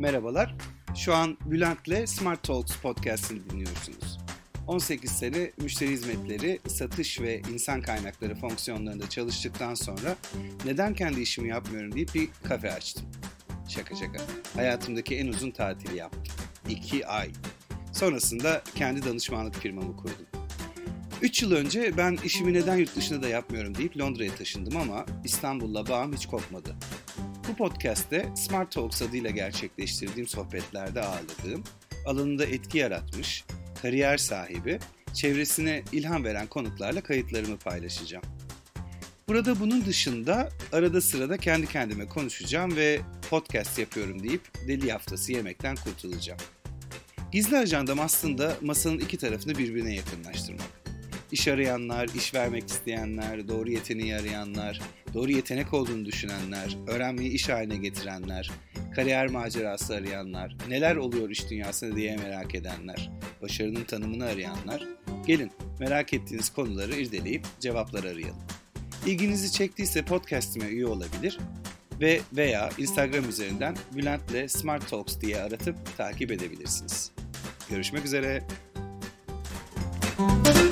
Merhabalar. Şu an Bülent'le Smart Talks podcast'ini dinliyorsunuz. 18 sene müşteri hizmetleri, satış ve insan kaynakları fonksiyonlarında çalıştıktan sonra neden kendi işimi yapmıyorum deyip bir kafe açtım. Şaka şaka. Hayatımdaki en uzun tatili yaptım. 2 ay. Sonrasında kendi danışmanlık firmamı kurdum. 3 yıl önce ben işimi neden yurt dışında da yapmıyorum deyip Londra'ya taşındım ama İstanbul'la bağım hiç kopmadı. Bu podcast'te Smart Talks adıyla gerçekleştirdiğim sohbetlerde ağırladığım, alanında etki yaratmış, kariyer sahibi, çevresine ilham veren konuklarla kayıtlarımı paylaşacağım. Burada bunun dışında arada sırada kendi kendime konuşacağım ve podcast yapıyorum deyip deli yaftası yemekten kurtulacağım. Gizli ajandam aslında masanın iki tarafını birbirine yakınlaştırmak. İş arayanlar, iş vermek isteyenler, doğru yeteneği arayanlar, doğru yetenek olduğunu düşünenler, öğrenmeyi iş haline getirenler, kariyer macerası arayanlar, neler oluyor iş dünyasında diye merak edenler, başarının tanımını arayanlar, gelin merak ettiğiniz konuları irdeleyip cevaplar arayalım. İlginizi çektiyse podcastime üye olabilir ve veya Instagram üzerinden Bülent'le Smart Talks diye aratıp takip edebilirsiniz. Görüşmek üzere. Müzik